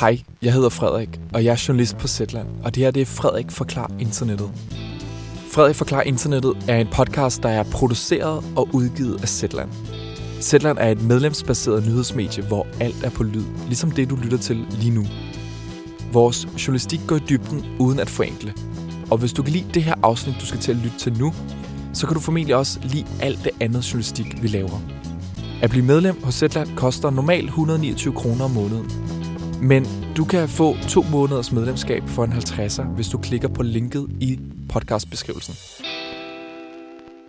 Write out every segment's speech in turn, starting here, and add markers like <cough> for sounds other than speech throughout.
Hej, jeg hedder Frederik, og jeg er journalist på Zetland, og det her det er Frederik Forklar Internettet. Frederik Forklar Internettet er en podcast, der er produceret og udgivet af Zetland. Zetland er et medlemsbaseret nyhedsmedie, hvor alt er på lyd, ligesom det du lytter til lige nu. Vores journalistik går i dybden uden at forenkle. Og hvis du kan lide det her afsnit, du skal til at lytte til nu, så kan du formentlig også lide alt det andet journalistik, vi laver. At blive medlem hos Zetland koster normalt 129 kroner om måneden. Men du kan få to måneders medlemskab for en 50'er, hvis du klikker på linket i podcastbeskrivelsen.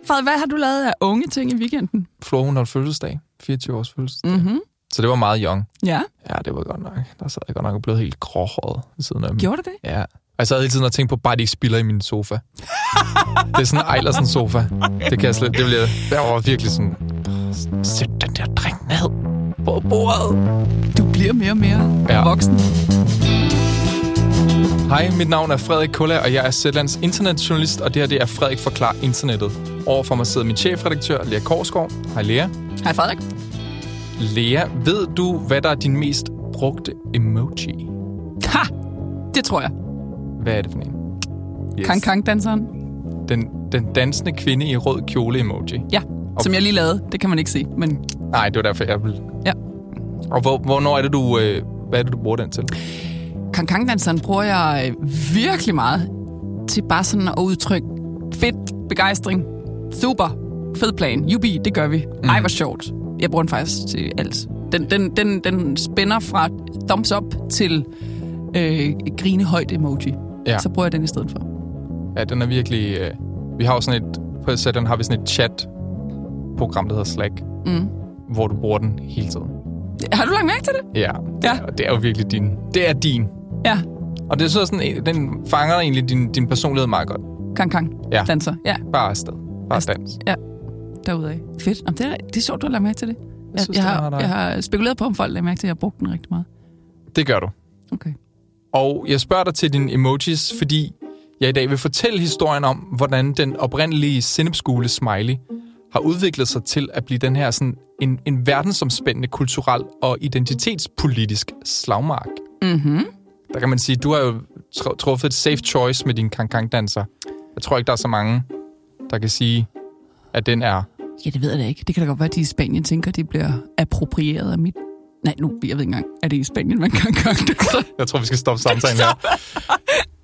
Frederik, hvad har du lavet af unge ting i weekenden? Flo, hun holdt fødselsdag. 24 års fødselsdag. Mm. Mm-hmm. Så det var meget young. Ja, Ja, det var godt nok. Der sad jeg godt nok og blev helt gråhåret ved siden af dem. gjorde du det? Ja. Og jeg sad hele tiden og tænkte på, bare de ikke spiller i min sofa. det er sådan en Eilersen sofa. Det kan jeg slet... Det bliver, der var virkelig sådan... Sæt på bordet. Du bliver mere og mere Ja. voksen. Hej, mit navn er Frederik Kulla, og jeg er Zetlands internetjournalist, og det her det er Frederik Forklar Internettet. Overfor mig sidder min chefredaktør, Lea Korsgaard. Hej Lea. Hej Frederik. Lea, ved du, hvad der er din mest brugte emoji? Ha! Det tror jeg. Hvad er det for en? Yes. Kang Kang danseren. Den, den dansende kvinde i rød kjole emoji. Ja, som jeg lige lavede. Det kan man ikke se, men Nej, det var derfor, jeg ville... ja. Og hvor, hvornår er det, du... Øh, hvad er det, du bruger den til? Kang Kang danseren bruger jeg øh, virkelig meget til bare sådan at udtrykke fedt, begejstring, super, fed plan, jubi, det gør vi. Mm. Ej, hvor sjovt. Jeg bruger den faktisk til alt. Den, den, den, den spænder fra thumbs up til øh, grinehøjt emoji. Ja. Så bruger jeg den i stedet for. Ja, den er virkelig... Øh, vi har jo sådan et... På Saturn har vi sådan et chat-program, der hedder Slack, Mm. Hvor du bruger den hele tiden. Har du lagt mærke til det? Ja, det, Ja. Er, det er jo virkelig din. Det er din. Ja, Og det er så sådan, en- den fanger egentlig din, din personlighed meget godt. Kang Kang Ja. danser. Ja, Bare afsted. Bare Afsted. dans. ja, derudaf. Fedt. Jamen, det, er, det er sjovt, du har lagt mærke til det. Jeg, synes, jeg, det har, jeg har spekuleret på, om folk lagde mærke til, at jeg har brugt den rigtig meget. Det gør du. Okay. Og jeg spørger dig til dine emojis, fordi jeg i dag vil fortælle historien om, hvordan den oprindelige sennepsgule smiley har udviklet sig til at blive den her sådan en, en verdensomspændende kulturel og identitetspolitisk slagmark. Mm-hmm. Der kan man sige, du har jo tr- truffet et safe choice med din kang-kang-danser. Jeg tror ikke, der er så mange, der kan sige, at den er... Ja, det ved jeg da ikke. Det kan da godt være, at de i Spanien tænker, at de bliver approprieret af mit... Nej, nu, jeg ved ikke engang. Er det i Spanien, man kan gøre det? Jeg tror, vi skal stoppe samtalen her.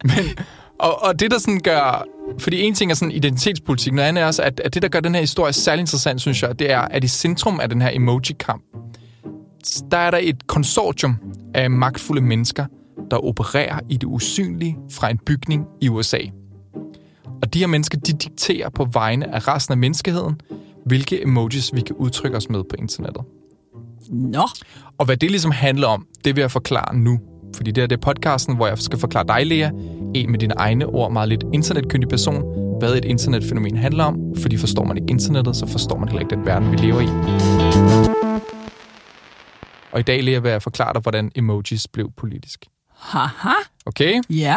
<laughs> Men, og, og det, der sådan gør... Fordi en ting er sådan identitetspolitik, noget andet er også, at, at det, der gør den her historie særlig interessant, synes jeg, det er, at i centrum af den her emoji-kamp, der er der et konsortium af magtfulde mennesker, der opererer i det usynlige fra en bygning i USA. Og de her mennesker, de dikterer på vegne af resten af menneskeheden, hvilke emojis vi kan udtrykke os med på internettet. Nå. Og hvad det ligesom handler om, det vil jeg forklare nu. Fordi det her det er podcasten, hvor jeg skal forklare dig, Lea, en med dine egne ord, meget lidt internetkyndig person, hvad et internetfænomen handler om. Fordi forstår man ikke internettet, så forstår man heller ikke den verden, vi lever i. Og i dag, Lea, vil jeg forklare dig, hvordan emojis blev politisk. Haha. Okay? Ja.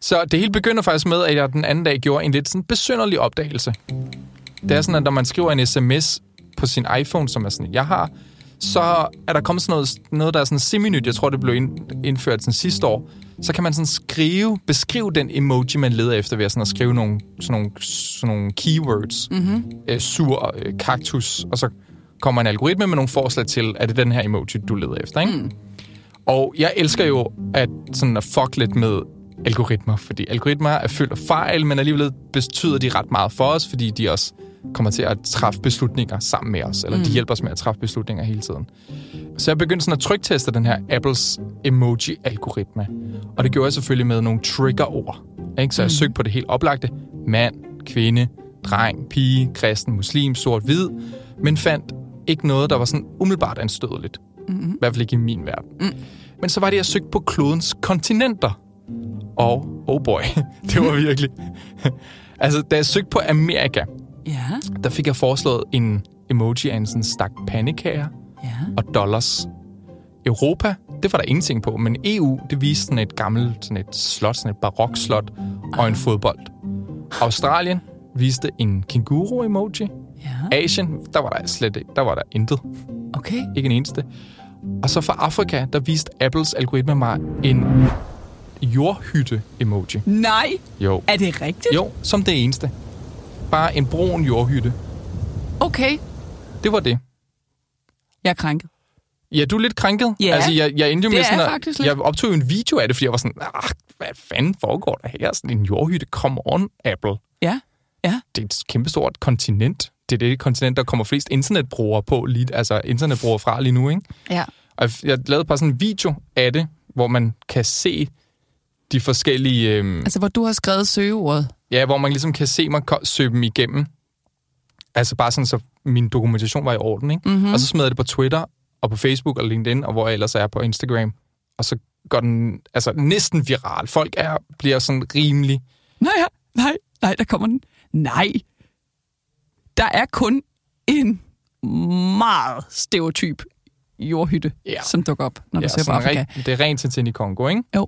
Så det hele begynder faktisk med, at jeg den anden dag gjorde en lidt sådan besynderlig opdagelse. Det er sådan, at når man skriver en sms på sin iPhone, som er sådan, jeg har, så er der kommet sådan noget, noget der er sådan semi-nyt, jeg tror, det blev ind, indført sådan sidste år, så kan man sådan skrive, beskrive den emoji, man leder efter ved at, sådan at skrive nogle, sådan nogle, sådan nogle keywords. Mm-hmm. Øh, sur, øh, kaktus, og så kommer en algoritme med nogle forslag til, er det den her emoji, du leder efter, ikke? Mm. Og jeg elsker jo at, sådan at fuck lidt med algoritmer, fordi algoritmer er fyldt af fejl, men alligevel betyder de ret meget for os, fordi de også kommer til at træffe beslutninger sammen med os, eller mm. de hjælper os med at træffe beslutninger hele tiden. Så jeg begyndte sådan at trygteste den her Apples emoji-algoritme, og det gjorde jeg selvfølgelig med nogle trigger-ord. Ikke? Så jeg søgte på det helt oplagte. Mand, kvinde, dreng, pige, kristen, muslim, sort, hvid, men fandt ikke noget, der var sådan umiddelbart anstødeligt. Mm-hmm. I hvert fald ikke i min verden. Mm. Men så var det, jeg søgte på klodens kontinenter. Og, oh boy, <laughs> det var virkelig... <laughs> altså, da jeg søgte på Amerika, Ja. der fik jeg foreslået en emoji af en sådan stak pandekager Ja. og dollars. Europa, det var der ingenting på, men EU, det viste sådan et gammelt sådan et slot, sådan et barokslot og en fodbold. Australien viste en kænguru-emoji. Ja. Asien, der var der slet ikke, der var der intet. Okay. Ikke en eneste. Og så fra Afrika, der viste Apples algoritme mig en jordhytte-emoji. Nej, Jo. er det rigtigt? Jo, som det eneste. Bare en brun jordhytte. Okay, Det var det. jeg er krænket. Ja, du er lidt krænket. Ja, altså, jeg, jeg endte jo med sådan jeg at. Jeg optog en video af det, fordi jeg var sådan, ah, hvad fanden foregår der her? Sådan en jordhytte. Come on, Apple. Ja, ja. Det er et kæmpestort kontinent. Det er det kontinent, der kommer flest internetbrugere på, lige, altså internetbrugere fra lige nu, ikke? Ja. Og jeg- jeg lavede bare sådan en video af det, hvor man kan se de forskellige... Øhm, Altså, hvor du har skrevet søgeordet. Ja, hvor man ligesom kan se mig søge dem igennem. Altså bare sådan, så min dokumentation var i orden, ikke? Mm-hmm. Og så smed jeg det på Twitter, og på Facebook og LinkedIn, og hvor jeg ellers er på Instagram. Og så går den altså næsten viral. Folk er, bliver sådan rimelig... Nej, nej, nej, der kommer den. Nej. Der er kun en meget stereotyp jordhytte, Ja. som dukker op, når du Ja, ser på Afrika. rigt- det er rent til i Kongo, ikke? Jo.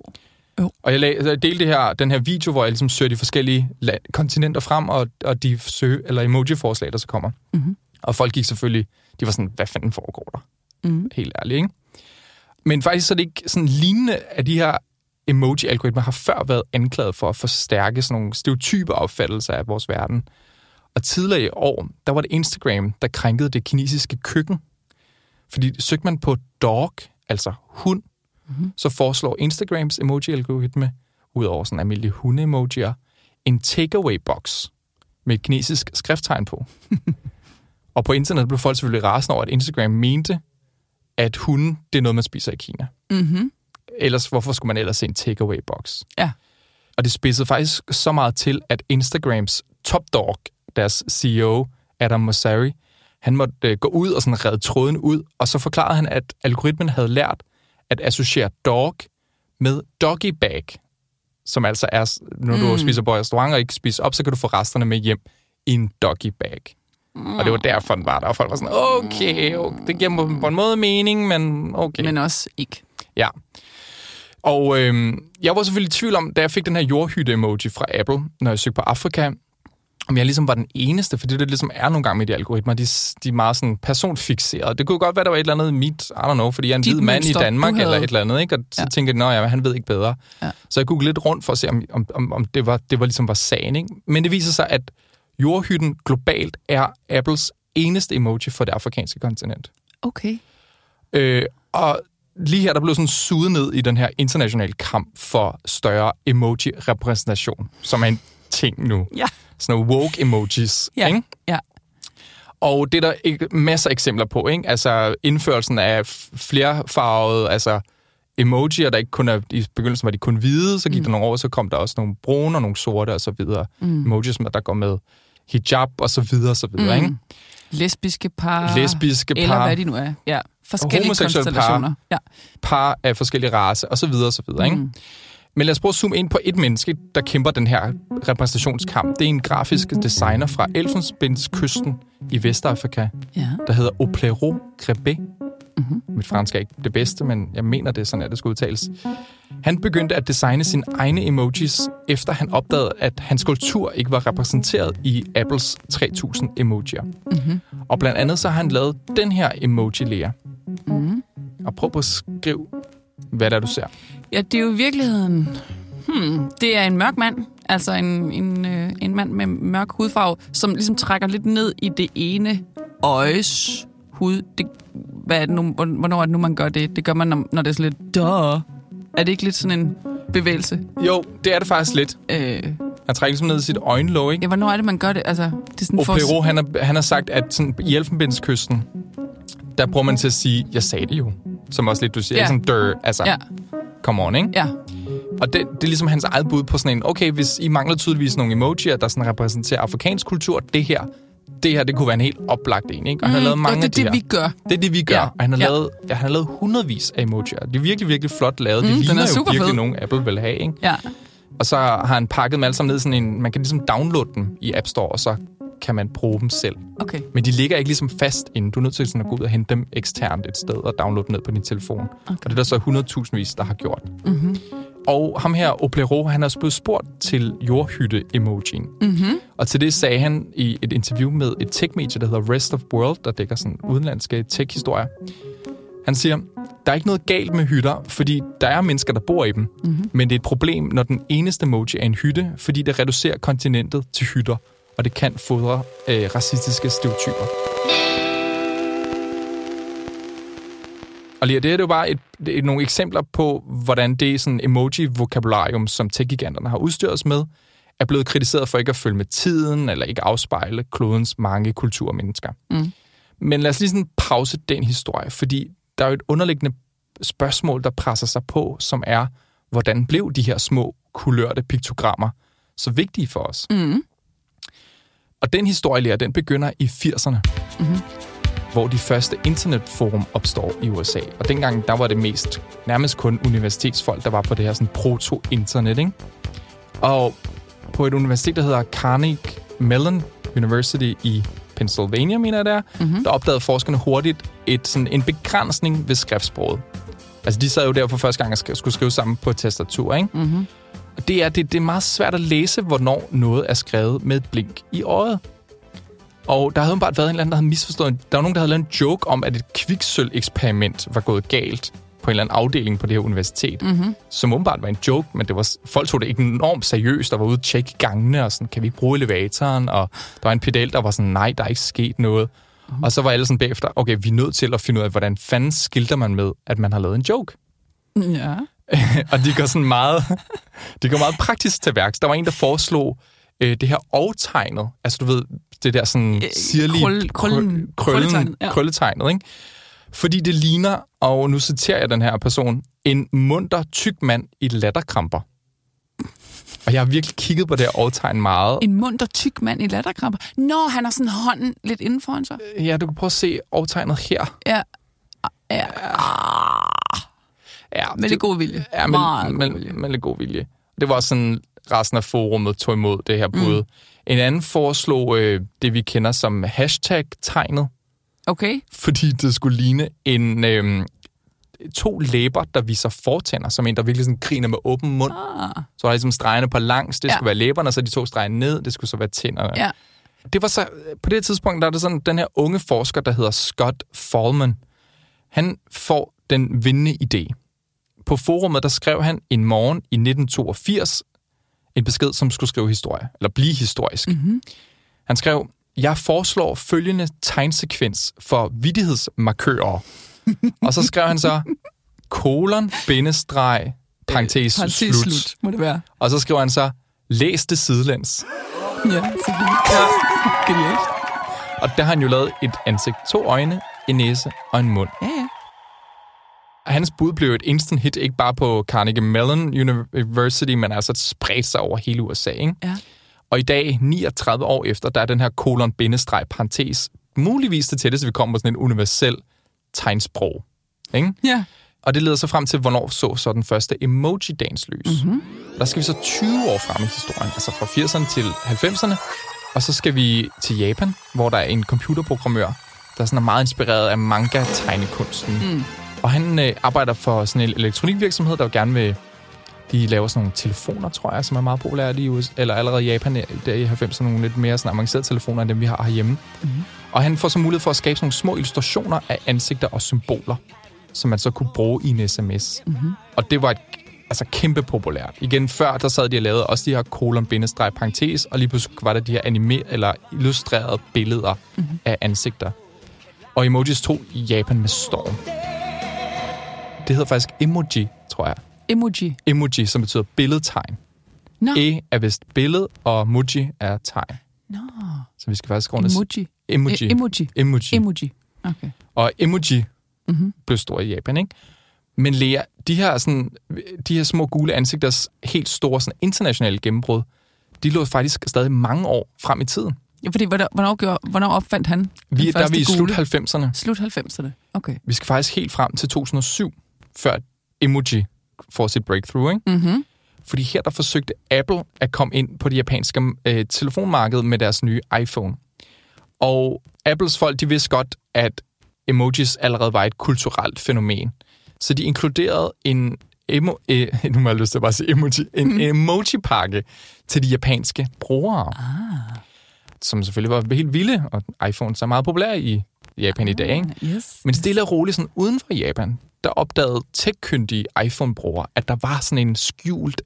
Og jeg, lag, jeg delte det her, den her video, hvor jeg ligesom søger de forskellige land, kontinenter frem, og, og de søge, eller emoji-forslag, der så kommer. Mhm. Og folk gik selvfølgelig, de var sådan, hvad fanden foregår der? Mhm. Helt ærligt, ikke? Men faktisk så er det ikke sådan lignende, at de her emoji-algoritmer har før været anklaget for at forstærke sådan nogle stereotype opfattelser af vores verden. Og tidligere i år, der var det Instagram, der krænkede det kinesiske køkken. Fordi søgte man på dog, altså hund, mm-hmm. så foreslår Instagrams emoji-algoritme, udover sådan almindelige hunde-emojier, en takeaway-box med et kinesisk skrifttegn på. <laughs> og på internet blev folk selvfølgelig rasende over, at Instagram mente, at hunde, det er noget, man spiser i Kina. Mm-hmm. Ellers, hvorfor skulle man ellers se en takeaway-box? Ja. Og det spidsede faktisk så meget til, at Instagrams top dog, deres CEO, Adam Mosseri, han måtte øh, gå ud og sådan redde tråden ud, og så forklarede han, at algoritmen havde lært at associere dog med doggy bag, som altså er, når du Mm. spiser på restaurant og ikke spiser op, så kan du få resterne med hjem i en doggy bag. Og det var derfor, den var der, og folk var sådan, okay, okay det giver på en måde mening, men okay. Men også ikke. Ja. Og øhm, jeg var selvfølgelig i tvivl om, da jeg fik den her jordhytte-emoji fra Apple, når jeg søgte på Afrika, om jeg ligesom var den eneste, for det ligesom er nogle gange med de algoritmer, de, de er meget sådan personfixerede. Det kunne godt være, der var et eller andet mit, I don't know, fordi jeg er en Dit hvid mand i Danmark havde. eller et eller andet, ikke? og så Ja. tænkte jeg, at ja, han ved ikke bedre. Ja. Så jeg googlede lidt rundt for at se, om, om, om, om det, var, det var ligesom var sagen. Ikke? Men det viser sig, at jordhytten globalt er Apples eneste emoji for det afrikanske kontinent. Okay. Øh, og lige her, der blev sådan suget ned i den her internationale kamp for større emoji-repræsentation, som er en ting nu. Ja. Sådan nogle woke emojis, Ja. ikke? Ja. Og det er der ikke masser af eksempler på, ikke? Altså indførelsen af flerfarvede, altså emojier, der ikke kun er, i begyndelsen var de kun hvide, så gik mm. der nogle år, så kom der også nogle brune og nogle sorte og så videre. Mm. Emojis, der går med hijab og så videre og så videre, mm. ikke? Lesbiske par. Lesbiske Eller par. hvad de nu er. Ja. Forskellige homoseksuelle par. konstellationer. Ja. par af forskellige race og så videre og så videre, ikke? Men lad os prøve at zoome ind på et menneske, der kæmper den her repræsentationskamp. Det er en grafisk designer fra Elfenbenskysten i Vestafrika, ja. der hedder Oplero Grebé. Mm-hmm. Mit fransk er ikke det bedste, men jeg mener, det er sådan, at det skal udtales. Han begyndte at designe sine egne emojis, efter han opdagede, at hans kultur ikke var repræsenteret i Apples 3000 emojier. Mm-hmm. Og blandt andet så har han lavet den her emoji-lære. Mm-hmm. Og prøv at beskrive, hvad der du ser. Ja, det er jo i virkeligheden... Hmm, det er en mørk mand, altså en, en, øh, en mand med mørk hudfarve, som ligesom trækker lidt ned i det ene øjes hud. Det, hvad er det nu, hvor- hvornår er det nu, man gør det? Det gør man, når, når det er sådan lidt... Duh. Er det ikke lidt sådan en bevægelse? Jo, det er det faktisk lidt. Øh, Han trækker ligesom ned i sit øjenlåg, ikke? ja, hvornår er det, man gør det? Altså, det er sådan Og for... Han, har, han har sagt, at sådan, i Elfenbenskysten, der bruger man til at sige, jeg sagde det jo. Som også lidt, du siger, Ja. sådan, dør, altså, Ja, come on, ikke? ja. Og det, det er ligesom hans eget bud på sådan en, okay, hvis I mangler tydeligvis nogle emojier, der sådan repræsenterer afrikansk kultur, det her, det her, det kunne være en helt oplagt en, ikke? Og han har lavet mange Mm, og af det er de det, vi gør. Det er det, vi gør. Ja. Og han har, Ja. lavet, ja, han har lavet hundredvis af emojier. De er virkelig, virkelig flot lavet. Mm, De den er ligner jo virkelig fed. nogen, Apple vil have, ikke? Ja. Og så har han pakket dem alle sammen ned sådan en... Man kan ligesom downloade dem i App Store, og så kan man bruge dem selv. Okay. Men de ligger ikke ligesom fast inde. Du er nødt til sådan at gå ud og hente dem eksternt et sted og downloade dem ned på din telefon. Okay. Og det er der så 100.000 der har gjort. Mm-hmm. Og ham her, Oplero, han er også blevet spurgt til jordhytte-emojien. Mm-hmm. Og til det sagde han i et interview med et tech-medie, der hedder Rest of World, der dækker sådan udenlandske tech-historier. Han siger, der er ikke noget galt med hytter, fordi der er mennesker, der bor i dem. Mm-hmm. Men det er et problem, når den eneste emoji er en hytte, fordi det reducerer kontinentet til hytter, og det kan fodre øh, racistiske stereotyper. Og lige det er jo bare et, et, nogle eksempler på, hvordan det sådan emoji-vokabularium, som tech-giganterne har udstyret os med, er blevet kritiseret for ikke at følge med tiden, eller ikke afspejle klodens mange kulturer og mennesker. Mm. Men lad os lige sådan pause den historie, fordi der er jo et underliggende spørgsmål, der presser sig på, som er, hvordan blev de her små, kulørte piktogrammer så vigtige for os? Mm. Og den historie, lærer, den begynder i 80'erne, Mm-hmm. hvor de første internetforum opstår i USA. Og dengang, der var det mest nærmest kun universitetsfolk, der var på det her sådan proto-internet, ikke? Og på et universitet, der hedder Carnegie Mellon University i Pennsylvania, mener jeg det er, mm-hmm. der opdagede forskerne hurtigt et, sådan, en begrænsning ved skriftsproget. Altså, de sad jo der for første gang og sk- skulle skrive sammen på et tastatur, ikke? Mm-hmm. Og det er, det, det er meget svært at læse, hvornår noget er skrevet med et blink i øjet. Og der havde bare været en eller anden, der havde misforstået. Der var nogen, der havde lavet en joke om, at et kviksøl-eksperiment var gået galt på en eller anden afdeling på det her universitet. Mm-hmm. Som åbenbart var en joke, men det var, folk tog det ikke enormt seriøst, der var ude at tjekke gangene, og sådan, kan vi ikke bruge elevatoren? Og der var en pedel, der var sådan, nej, der er ikke sket noget. Mm-hmm. Og så var alle sådan bagefter, okay, vi er nødt til at finde ud af, hvordan fanden skilter man med, at man har lavet en joke. Ja. <laughs> og de går sådan meget, de går meget praktisk til værks. Der var en, der foreslog øh, det her og-tegnet. Altså du ved, det der sådan Øh, sirlige krøl- krøllen- krøllen, krølletegnet, ja. krølletegnet, ikke? Fordi det ligner, og nu citerer jeg den her person, en munter tyk mand i latterkramper. Og jeg har virkelig kigget på det her og-tegn meget. En munter tyk mand i latterkramper. Nå, han har sådan hånden lidt inden foran sig. Ja, du kan prøve at se og-tegnet her. Ja. Ja. Ja, Med lidt god vilje. Ja, Meget med, god med, vilje. med lidt god vilje. Det var sådan, resten af forummet tog imod det her bud. Mm. En anden foreslog øh, det, vi kender som hashtag-tegnet, Okay. fordi det skulle ligne en øh, to læber, der viser fortænder, som en, der virkelig sådan griner med åben mund. Ah. Så var der ligesom stregerne på langs, det Ja. skulle være læberne, og så de to streger ned, det skulle så være tænderne. Ja. Det var så, på det tidspunkt, der er det sådan, den her unge forsker, der hedder Scott Fallman, han får den vindende idé. På forumet, der skrev han en morgen i 1982 en besked, som skulle skrive historie, eller blive historisk. Mm-hmm. Han skrev, jeg foreslår følgende tegnsekvens for vidighedsmarkører. og så skrev han så, kolon, bindestreg, parentes, Parentes slut. slut, må det være. Og så skriver han så, læs det sidelæns. Ja. Ja. Genialt. Og der har han jo lavet et ansigt, to øjne, en næse og en mund. Ja, ja. Hans bud blev et instant hit, ikke bare på Carnegie Mellon University, men altså spredt sig over hele USA. Ikke? Ja. Og i dag, 39 år efter, der er den her kolon bindestreg parentes muligvis det tætteste, vi kommer på sådan en universel tegnsprog. Ikke? Ja. Og det leder så frem til, hvornår så så den første emoji-dagens lys. Mm-hmm. Der skal vi så 20 år frem i historien, altså fra 80'erne til 90'erne. Og så skal vi til Japan, hvor der er en computerprogrammør, der sådan er meget inspireret af manga-tegnekunsten. Mm. Og han øh, arbejder for sådan en elektronikvirksomhed, der gerne vil... De laver sådan nogle telefoner, tror jeg, som er meget populære i USA, eller allerede i Japan der i 90'erne, nogle lidt mere sådan avancerede telefoner, end dem vi har herhjemme. Mm-hmm. Og han får så mulighed for at skabe sådan nogle små illustrationer af ansigter og symboler, som man så kunne bruge i en sms. Mm-hmm. Og det var et altså kæmpe populært. Igen, før der sad de og lavede også de her kolon bindestreg parentes, og lige pludselig var der de her anime eller illustrerede billeder mm-hmm. af ansigter. Og emojis tog i Japan med storm. Det hedder faktisk emoji, tror jeg. Emoji. Emoji, som betyder billedtegn. Nå. E er vist billed, og muji er tegn. Nå. Så vi skal faktisk rundt Emoji. Emoji. E- emoji. Emoji. Emoji. Okay. Og emoji Mhm. blev stor i Japan, ikke? Men Lea, de her, sådan, de her små gule ansigters helt store sådan, internationale gennembrud, de lå faktisk stadig mange år frem i tiden. Ja, fordi hvornår, gjorde, hvornår opfandt han Vi, der er vi i slut gule? 90'erne. Slut 90'erne. Okay. Vi skal faktisk helt frem til 2007, før emoji får sit breakthrough, ikke? Mm-hmm. Fordi her der forsøgte Apple at komme ind på det japanske øh, telefonmarked med deres nye iPhone. Og Apples folk, de vidste godt, at emojis allerede var et kulturelt fænomen. Så de inkluderede en emo, øh, <laughs> nu har jeg lyst til at bare sige emoji, en mm. emoji-pakke til de japanske brugere. Ah. Som selvfølgelig var helt vilde, og iPhones er meget populære i Japan i dag, ikke? Yes. Men stille og roligt, sådan uden for Japan, der opdagede tech-kyndige iPhone-brugere, at der var sådan en skjult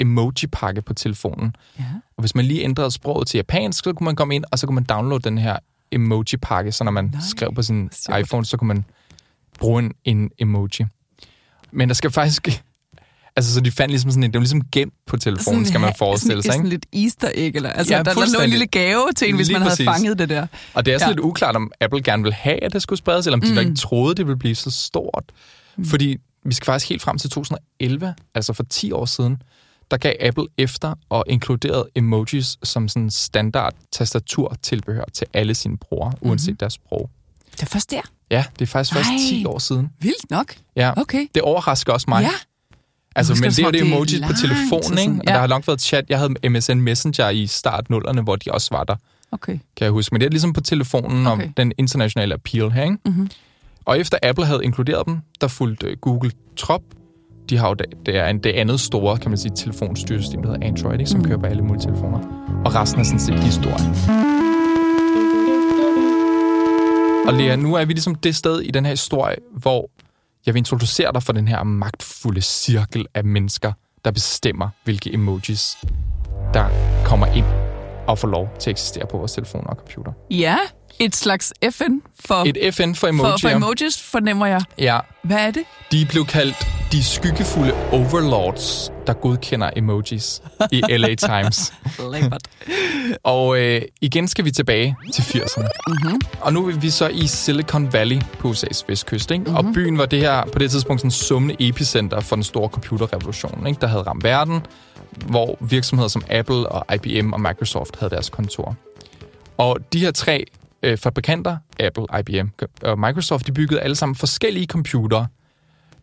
emoji-pakke på telefonen. Ja. Og hvis man lige ændrede sproget til japansk, så kunne man komme ind, og så kunne man downloade den her emoji-pakke, så når man Nej, skrev på sin sjovt. iPhone, så kunne man bruge en, en emoji. Men der skal faktisk... Altså, så de fandt ligesom sådan en... Det var ligesom gemt på telefonen, skal man forestille sig, sådan, ikke? Sådan lidt easter egg, eller? Altså, Ja, der, der lå en lille gave til en, hvis man havde præcis. fanget det der. Og det er sådan Ja. lidt uklart, om Apple gerne vil have, at det skulle spredes, eller om de Mm. mm. ikke troede, det ville blive så stort. Mm. Fordi vi skal faktisk helt frem til 2011, altså for 10 år siden, der gav Apple efter og inkluderede emojis som sådan standard tastaturtilbehør til alle sine brugere, Mhm. uanset deres sprog. Det er først der. Ja, det er faktisk først Nej. 10 år siden. Vildt nok. Ja, Okay. det overrasker også mig. Ja. Altså, men det, er jo det emojis på telefonen, ikke? Og Ja. der har langt været chat. Jeg havde MSN Messenger i start nullerne, hvor de også var der, Okay. kan jeg huske. Men det er ligesom på telefonen Okay. om den internationale appeal her, ikke? Mm-hmm. Og efter Apple havde inkluderet dem, der fulgte øh, Google trop. De har jo det, det er en, det andet store, kan man sige, telefonstyresystem, der hedder Android, ikke, som Mm. kører på alle mobiltelefoner. Og resten er sådan set historie. Og Lea, nu er vi ligesom det sted i den her historie, hvor jeg vil introducere dig for den her magtfulde cirkel af mennesker, der bestemmer, hvilke emojis, der kommer ind og får lov til at eksistere på vores telefoner og computer. Ja, et slags FN for, Et FN for for, emojier. for emojis, fornemmer jeg. Ja, Hvad er det? De blev kaldt de skyggefulde overlords, der godkender emojis i LA Times. <laughs> Og øh, igen skal vi tilbage til 80'erne. Mm-hmm. Og nu er vi så i Silicon Valley på USA's vestkyst. Ikke? Mm-hmm. Og byen var det her på det tidspunkt sådan summende epicenter for den store computerrevolution, ikke? der havde ramt verden, hvor virksomheder som Apple og IBM og Microsoft havde deres kontor. Og de her tre øh, fabrikanter, Apple, IBM og Microsoft, de byggede alle sammen forskellige computere.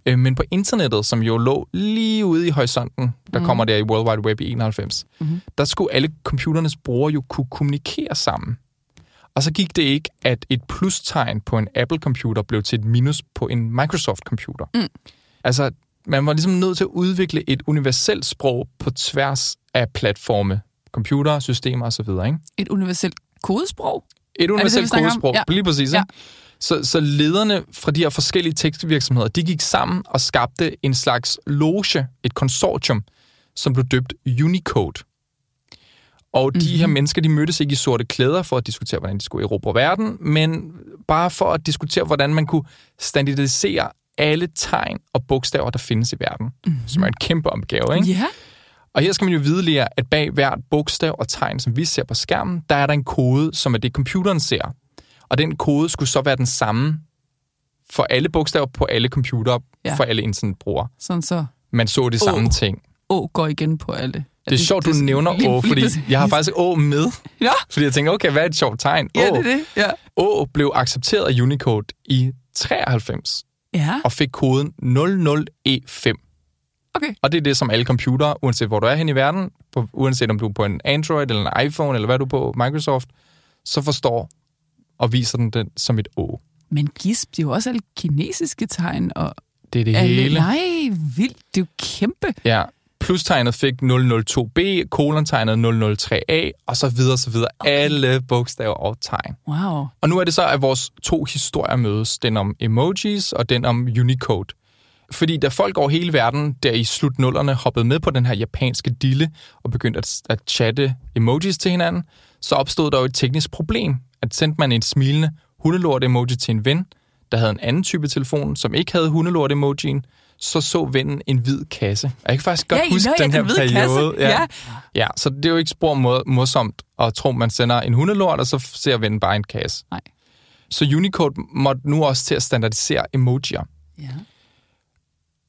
Øh, men på internettet, som jo lå lige ude i horisonten, der mm. kommer der i World Wide Web i 91, Mhm. der skulle alle computernes brugere jo kunne kommunikere sammen. Og så gik det ikke, at et plustegn på en Apple-computer blev til et minus på en Microsoft-computer. Mm. Altså, man var ligesom nødt til at udvikle et universelt sprog på tværs af platforme, computer, systemer osv., ikke? Et universelt kodesprog? Et universelt om? kodesprog, Ja. lige præcis. Ja. Så, så lederne fra de her forskellige tekstvirksomheder, de gik sammen og skabte en slags loge, et konsortium, som blev døbt Unicode. Og de Mhm. mm-hmm. her mennesker, de mødtes ikke i sorte klæder for at diskutere, hvordan de skulle erobre verden, men bare for at diskutere, hvordan man kunne standardisere alle tegn og bogstaver, der findes i verden, mm-hmm. som er en kæmpe opgave, ikke? Ja. Og her skal man jo vide, Lea, at bag hvert bogstav og tegn, som vi ser på skærmen, der er der en kode, som er det, computeren ser. Og den kode skulle så være den samme for alle bogstaver på alle computere, Ja. ja. for alle internetbrugere. Sådan så Man så de samme ting. Å går igen på alle. Det er sjovt, du nævner Å, fordi jeg har faktisk Å med. Ja, Fordi jeg tænker, okay, hvad er et sjovt tegn? ja Å. det er det. Ja. Å blev accepteret af Unicode i 93 ja, og fik koden 00E5. Okay. Og det er det, som alle computere, uanset hvor du er hen i verden, på, uanset om du er på en Android eller en iPhone, eller hvad du er på Microsoft, så forstår og viser den den som et Å. Men gisp, det er jo også alle kinesiske tegn. Og Det er det alle, hele. Nej, vildt. Det er jo kæmpe. Ja. Plustegnet fik 002B, kolontegnet 003A, og så videre, så videre. Okay. Alle bogstaver og tegn. Wow. Og nu er det så, at vores to historier mødes. Den om emojis og den om Unicode. Fordi da folk over hele verden, der i slut nullerne, hoppede med på den her japanske dille og begyndte at, at chatte emojis til hinanden, så opstod der jo et teknisk problem. At sendte man en smilende hundelort-emoji til en ven, der havde en anden type telefon, som ikke havde hundelort-emojien, så så vennen en hvid kasse. Og jeg kan faktisk godt Ja, huske nå, ja, den her den hvide kasse. periode. Ja. ja, så det er jo ikke spor mor- morsomt at tro, man sender en hundelort, og så ser vennen bare en kasse. Nej. Så Unicode måtte nu også til at standardisere emojier. Ja.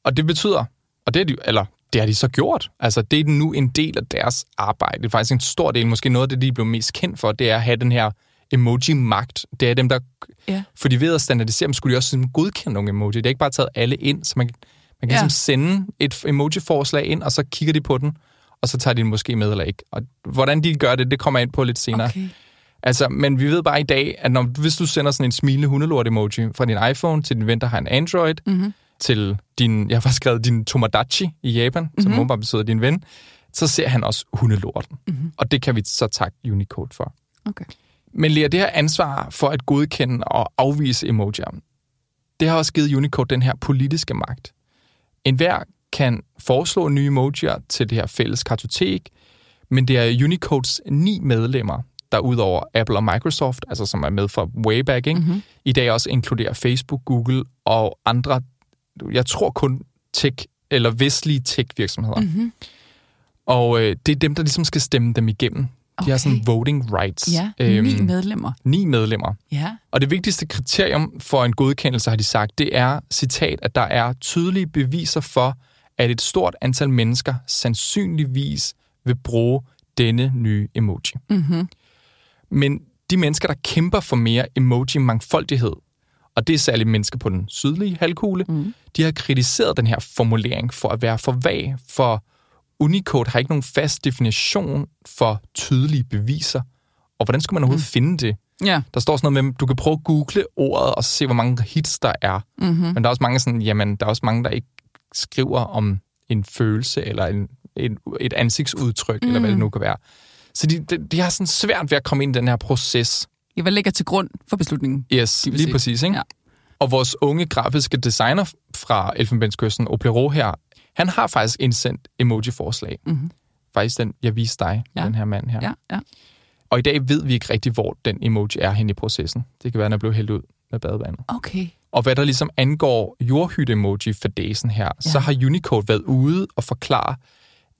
Og det betyder, og det er de, eller det har de så gjort. Altså, det er nu en del af deres arbejde. Det er faktisk en stor del, måske noget af det, de blev mest kendt for, det er at have den her emoji-magt. Det er dem, der... Ja. Fordi ved at standardisere dem, skulle de også sådan godkende nogle emoji. Det er ikke bare taget alle ind, så man, man kan ja. ligesom sende et emoji-forslag ind, og så kigger de på den, og så tager de den måske med eller ikke. Og hvordan de gør det, det kommer jeg ind på lidt senere. Okay. Altså, men vi ved bare i dag, at når, hvis du sender sådan en smilende hundelort-emoji fra din iPhone til din ven, der har en Android, Mm-hmm. Til din, jeg har faktisk skrevet din Tomodachi i Japan, mm-hmm. som Mhm. åbenbart betyder din ven, så ser han også hundelorten. Mhm. Og det kan vi så takke Unicode for. Okay. Men Lea, det her ansvar for at godkende og afvise emojier, det har også givet Unicode den her politiske magt. En hver kan foreslå nye emojier til det her fælles kartotek, men det er Unicodes ni medlemmer, der udover Apple og Microsoft, altså som er med fra way back, ikke? Mm-hmm. i dag også inkluderer Facebook, Google og andre, jeg tror kun tech eller vestlige tech-virksomheder. Mm-hmm. Og øh, det er dem, der ligesom skal stemme dem igennem. Okay. De har sådan voting rights. Ja, øhm, ni medlemmer. Ni medlemmer. Ja. Og det vigtigste kriterium for en godkendelse, har de sagt, det er, citat, at der er tydelige beviser for, at et stort antal mennesker sandsynligvis vil bruge denne nye emoji. Mm-hmm. Men de mennesker, der kæmper for mere emoji-mangfoldighed, og det er særligt mennesker på den sydlige halvkugle, mm. de har kritiseret den her formulering for at være for vag, for Unicode har ikke nogen fast definition for tydelige beviser. Og hvordan skulle man overhovedet mm. finde det? Ja. Der står sådan noget med, du kan prøve at google ordet og se, hvor mange hits der er. Mm-hmm. Men der er også mange sådan, jamen, der er også mange, der ikke skriver om en følelse eller en, en, et ansigtsudtryk, mm. eller hvad det nu kan være. Så de, de, de har sådan svært ved at komme ind i den her proces. Hvad ligger til grund for beslutningen? Yes, lige sige. præcis. Ikke? Ja. Og vores unge grafiske designer fra Elfenbenskysten, Oplero her, han har faktisk indsendt emoji-forslag. Mm-hmm. Faktisk den, jeg viste dig, Ja. den her mand her. Ja, ja. Og i dag ved vi ikke rigtig, hvor den emoji er hen i processen. Det kan være, den er blevet hældt ud med badevandet. Okay. Og hvad der ligesom angår jordhytte-emoji for dagen her, ja. så har Unicode været ude og forklare,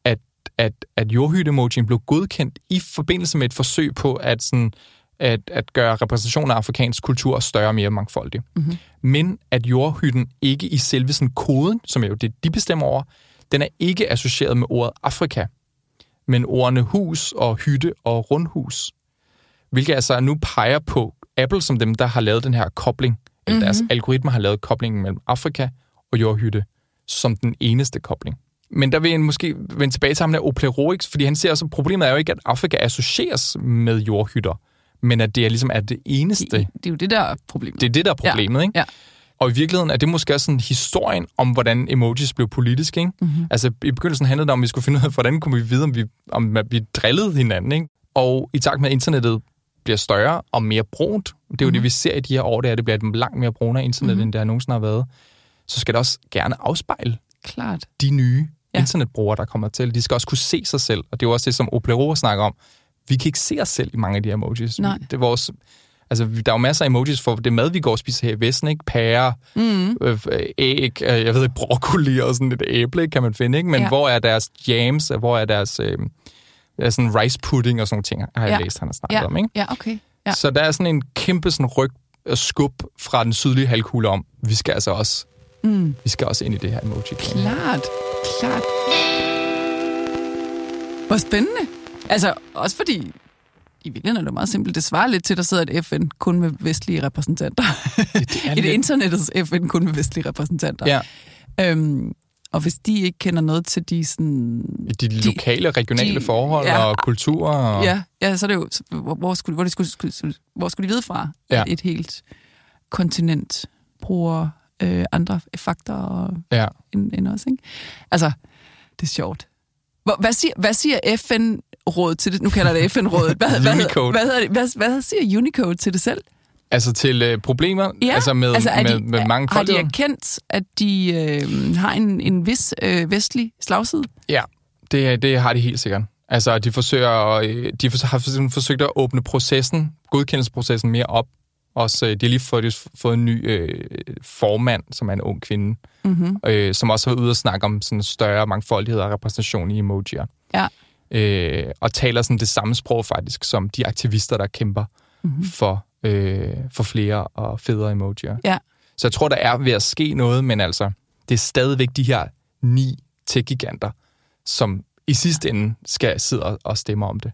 at, at, at jordhytte-emojien blev godkendt i forbindelse med et forsøg på at, sådan, at, at gøre repræsentationen af afrikansk kultur større og mere mangfoldig. Mm-hmm. Men at jordhytten ikke i selve sådan koden, som er jo det, de bestemmer over, den er ikke associeret med ordet Afrika, men ordene hus og hytte og rundhus. Hvilket altså nu peger på Apple som dem, der har lavet den her kobling, eller deres Mhm. algoritmer har lavet koblingen mellem Afrika og jordhytte som den eneste kobling. Men der vil jeg måske vende tilbage til ham der Oplerorix, fordi han ser også, at problemet er jo ikke, at Afrika associeres med jordhytter, men at det er ligesom er det eneste. Det, det er jo det, der er problemet. Det er det, der er problemet, ikke? Ja. Og i virkeligheden er det måske også sådan historien om, hvordan emojis blev politiske, ikke? Mm-hmm. Altså, i begyndelsen handlede det om, at vi skulle finde ud af, hvordan kunne vi vide, om vi, om vi drillede hinanden, ikke? Og i takt med, at internettet bliver større og mere brunt, det er jo mm-hmm. det, vi ser i de her år, det er, at det bliver et langt mere brunere internet, mm-hmm. end det har nogensinde har været, så skal det også gerne afspejle Klart. de nye Ja. ja. internetbrugere, der kommer til. De skal også kunne se sig selv, og det er jo også det, som Oplero snakker om. Vi kan ikke se os selv i mange af de her emojis. Nej. Det er vores, altså, der er jo masser af emojis for det mad, vi går og spiser her i Vesten, ikke? Pære, Mm. øh, æg, øh, jeg ved ikke, broccoli og sådan et æble, ikke, kan man finde, ikke? Men Ja. hvor er deres jams, hvor er deres øh, sådan rice pudding og sådan nogle ting, har jeg Ja. læst, han har snakket Ja. om, ikke? Ja, okay. Ja. Så der er sådan en kæmpe sådan ryg og skub fra den sydlige halvkugle om, vi skal altså også, Mm. vi skal også ind i det her emoji. Klart. Klart. Hvor spændende. Altså, også fordi i virkeligheden er det meget simpelt. Det svarer lidt til, at der sidder et FN kun med vestlige repræsentanter. Det er <laughs> Et lidt- internettets FN kun med vestlige repræsentanter. Ja, Øhm, og hvis de ikke kender noget til de sådan... de, de lokale, regionale de- de, forhold ja. og kultur. Og, Ja, ja, så er det jo... Hvor, hvor, skulle, hvor, det skulle, skulle, hvor skulle de vide fra? Ja. At et helt kontinent bruger øh, andre faktorer ja. end, end os, ikke? Altså, det er sjovt. Hvad, siger, hvad siger FN-rådet til det? Nu kalder det FN-rådet. Hvad, hvad, Unicode. Hvad, hvad, hvad, hvad siger Unicode til det selv? Altså til øh, problemer, altså med, altså er med, de, med mange Har folk. de erkendt, at de øh, har en, en vis øh, vestlig slagside? Ja, det, det har de helt sikkert. Altså, de forsøger, øh, de har forsøgt at åbne processen, godkendelsesprocessen mere op. Også, øh, de har lige fået, fået en ny øh, formand, som er en ung kvinde, Mm-hmm. øh, som også har været ude og snakke om sådan større mangfoldighed og repræsentation i emojier. Ja. Øh, og taler sådan det samme sprog faktisk, som de aktivister, der kæmper Mm-hmm. for, øh, for flere og federe emojier. Ja. Så jeg tror, der er ved at ske noget, men altså, det er stadigvæk de her ni tech-giganter, som i sidste ende skal sidde og, og stemme om det.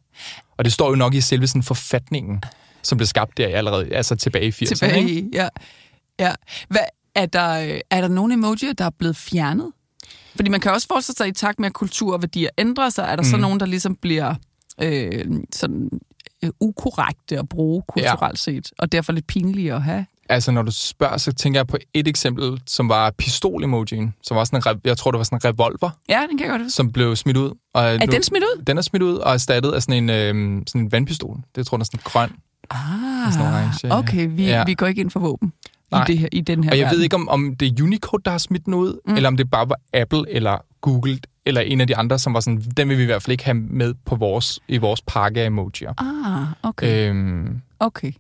Og det står jo nok i selve sådan forfatningen, som blev skabt der allerede, altså tilbage i 80'erne. Tilbage i, ja. ja. Hvad, er, der, øh, er der nogle emojier, der er blevet fjernet? Fordi man kan også forestille sig, at i takt med, at kultur og værdier ændrer sig, er der mm. så nogen, der ligesom bliver øh, sådan øh, ukorrekte at bruge kulturelt set, og derfor lidt pinlige at have. Altså, når du spørger, så tænker jeg på et eksempel, som var pistol-emojien, som var sådan en, jeg tror, det var sådan en revolver, Ja, den kan jeg godt huske. som blev smidt ud. Og Er den smidt ud? Den er smidt ud og erstattet af sådan en, øh, sådan en vandpistol. Det tror jeg er sådan en grøn. Ah, Sådan orange, ja. okay, vi, Ja. vi går ikke ind for våben. Nej. i, det her, i den her Og jeg verden. ved ikke, om, om det er Unicode, der har smidt ud, mm. eller om det bare var Apple eller Google, eller en af de andre, som var sådan, den vil vi i hvert fald ikke have med på vores, i vores pakke af emojier. Ah, okay. Øhm, Okay.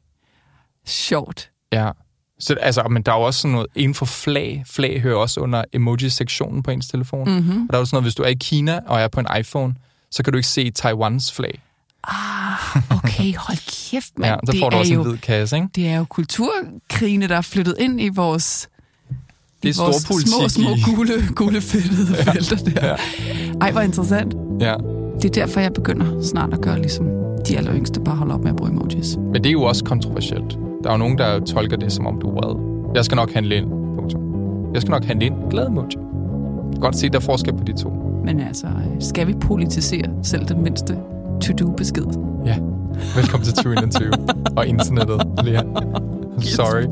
Sjovt. ja. Så, altså, men der er jo også sådan noget, inden for flag, flag hører også under emoji-sektionen på ens telefon. Mm. Mm-hmm. Og der er jo sådan noget, hvis du er i Kina og er på en iPhone, så kan du ikke se Taiwans flag. Ah, okay. Hold kæft, mand. Ja, så det får du er også jo, en hvid kasse, ikke? Det er jo kulturkrigene, der er flyttet ind i vores... Det er vores små, små gule, gule fedtede felter der. Ja. Ej, hvor interessant. Ja. Det er derfor, jeg begynder snart at gøre ligesom de aller yngste, bare holde op med at bruge emojis. Men det er jo også kontroversielt. Der er jo nogen, der tolker det, som om du er vred. Jeg skal nok handle ind. Punktum. Jeg skal nok handle ind. Glad emoji. Godt se, der er forskel på de to. Men altså, øh, skal vi politisere selv den mindste to-do-besked? Ja. Velkommen til 2021 <laughs> og internettet, Lea. Sorry.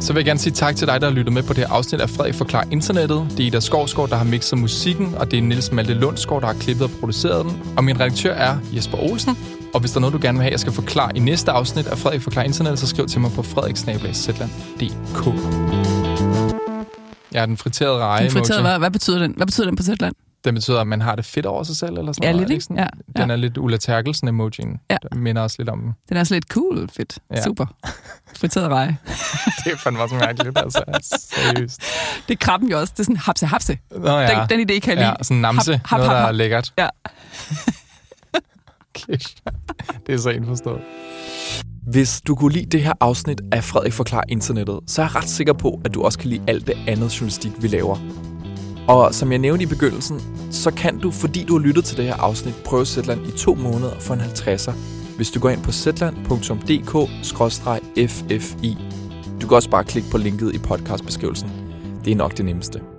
Så vil jeg gerne sige tak til dig, der har lyttet med på det her afsnit af Frederik Forklar Internettet. Det er Ida Skovsgaard, der har mixet musikken, og det er Niels Malte Lundsgaard, der har klippet og produceret den. Og min redaktør er Jesper Olsen. Og hvis der er noget, du gerne vil have, jeg skal forklare i næste afsnit af Frederik Forklar Internettet, så skriv til mig på frederiksnabelagszetland.dk Er den friterede reje. Den friterede, hvad, hvad, betyder den? Hvad betyder den på Zetland? Den betyder, at man har det fedt over sig selv, eller sådan Ja, noget. lidt, er ikke? Ja, Den ja. er lidt Ulla Terkelsen emojien. Ja. Den minder også lidt om den. Den er så lidt cool, fedt. Ja. Ja. Super. <laughs> Friteret reje. <laughs> Det er fandme også mærkeligt, altså. Seriøst. <laughs> Det er krabben jo også. Det er sådan hapse hapse. Nå ja. Den, den idé kan jeg lide. Ja, sådan en namse. Hap, hap, noget, der hap, er hap. lækkert. Ja. Kæft. Det er så indforstået. Hvis du kunne lide det her afsnit af Frederik Forklar Internettet, så er jeg ret sikker på, at du også kan lide alt det andet journalistik, vi laver. Og som jeg nævnte i begyndelsen, så kan du, fordi du har lyttet til det her afsnit, prøve Zetland i to måneder for en 50'er, hvis du går ind på zetland.dk-ffi. Du kan også bare klikke på linket i podcastbeskrivelsen. Det er nok det nemmeste.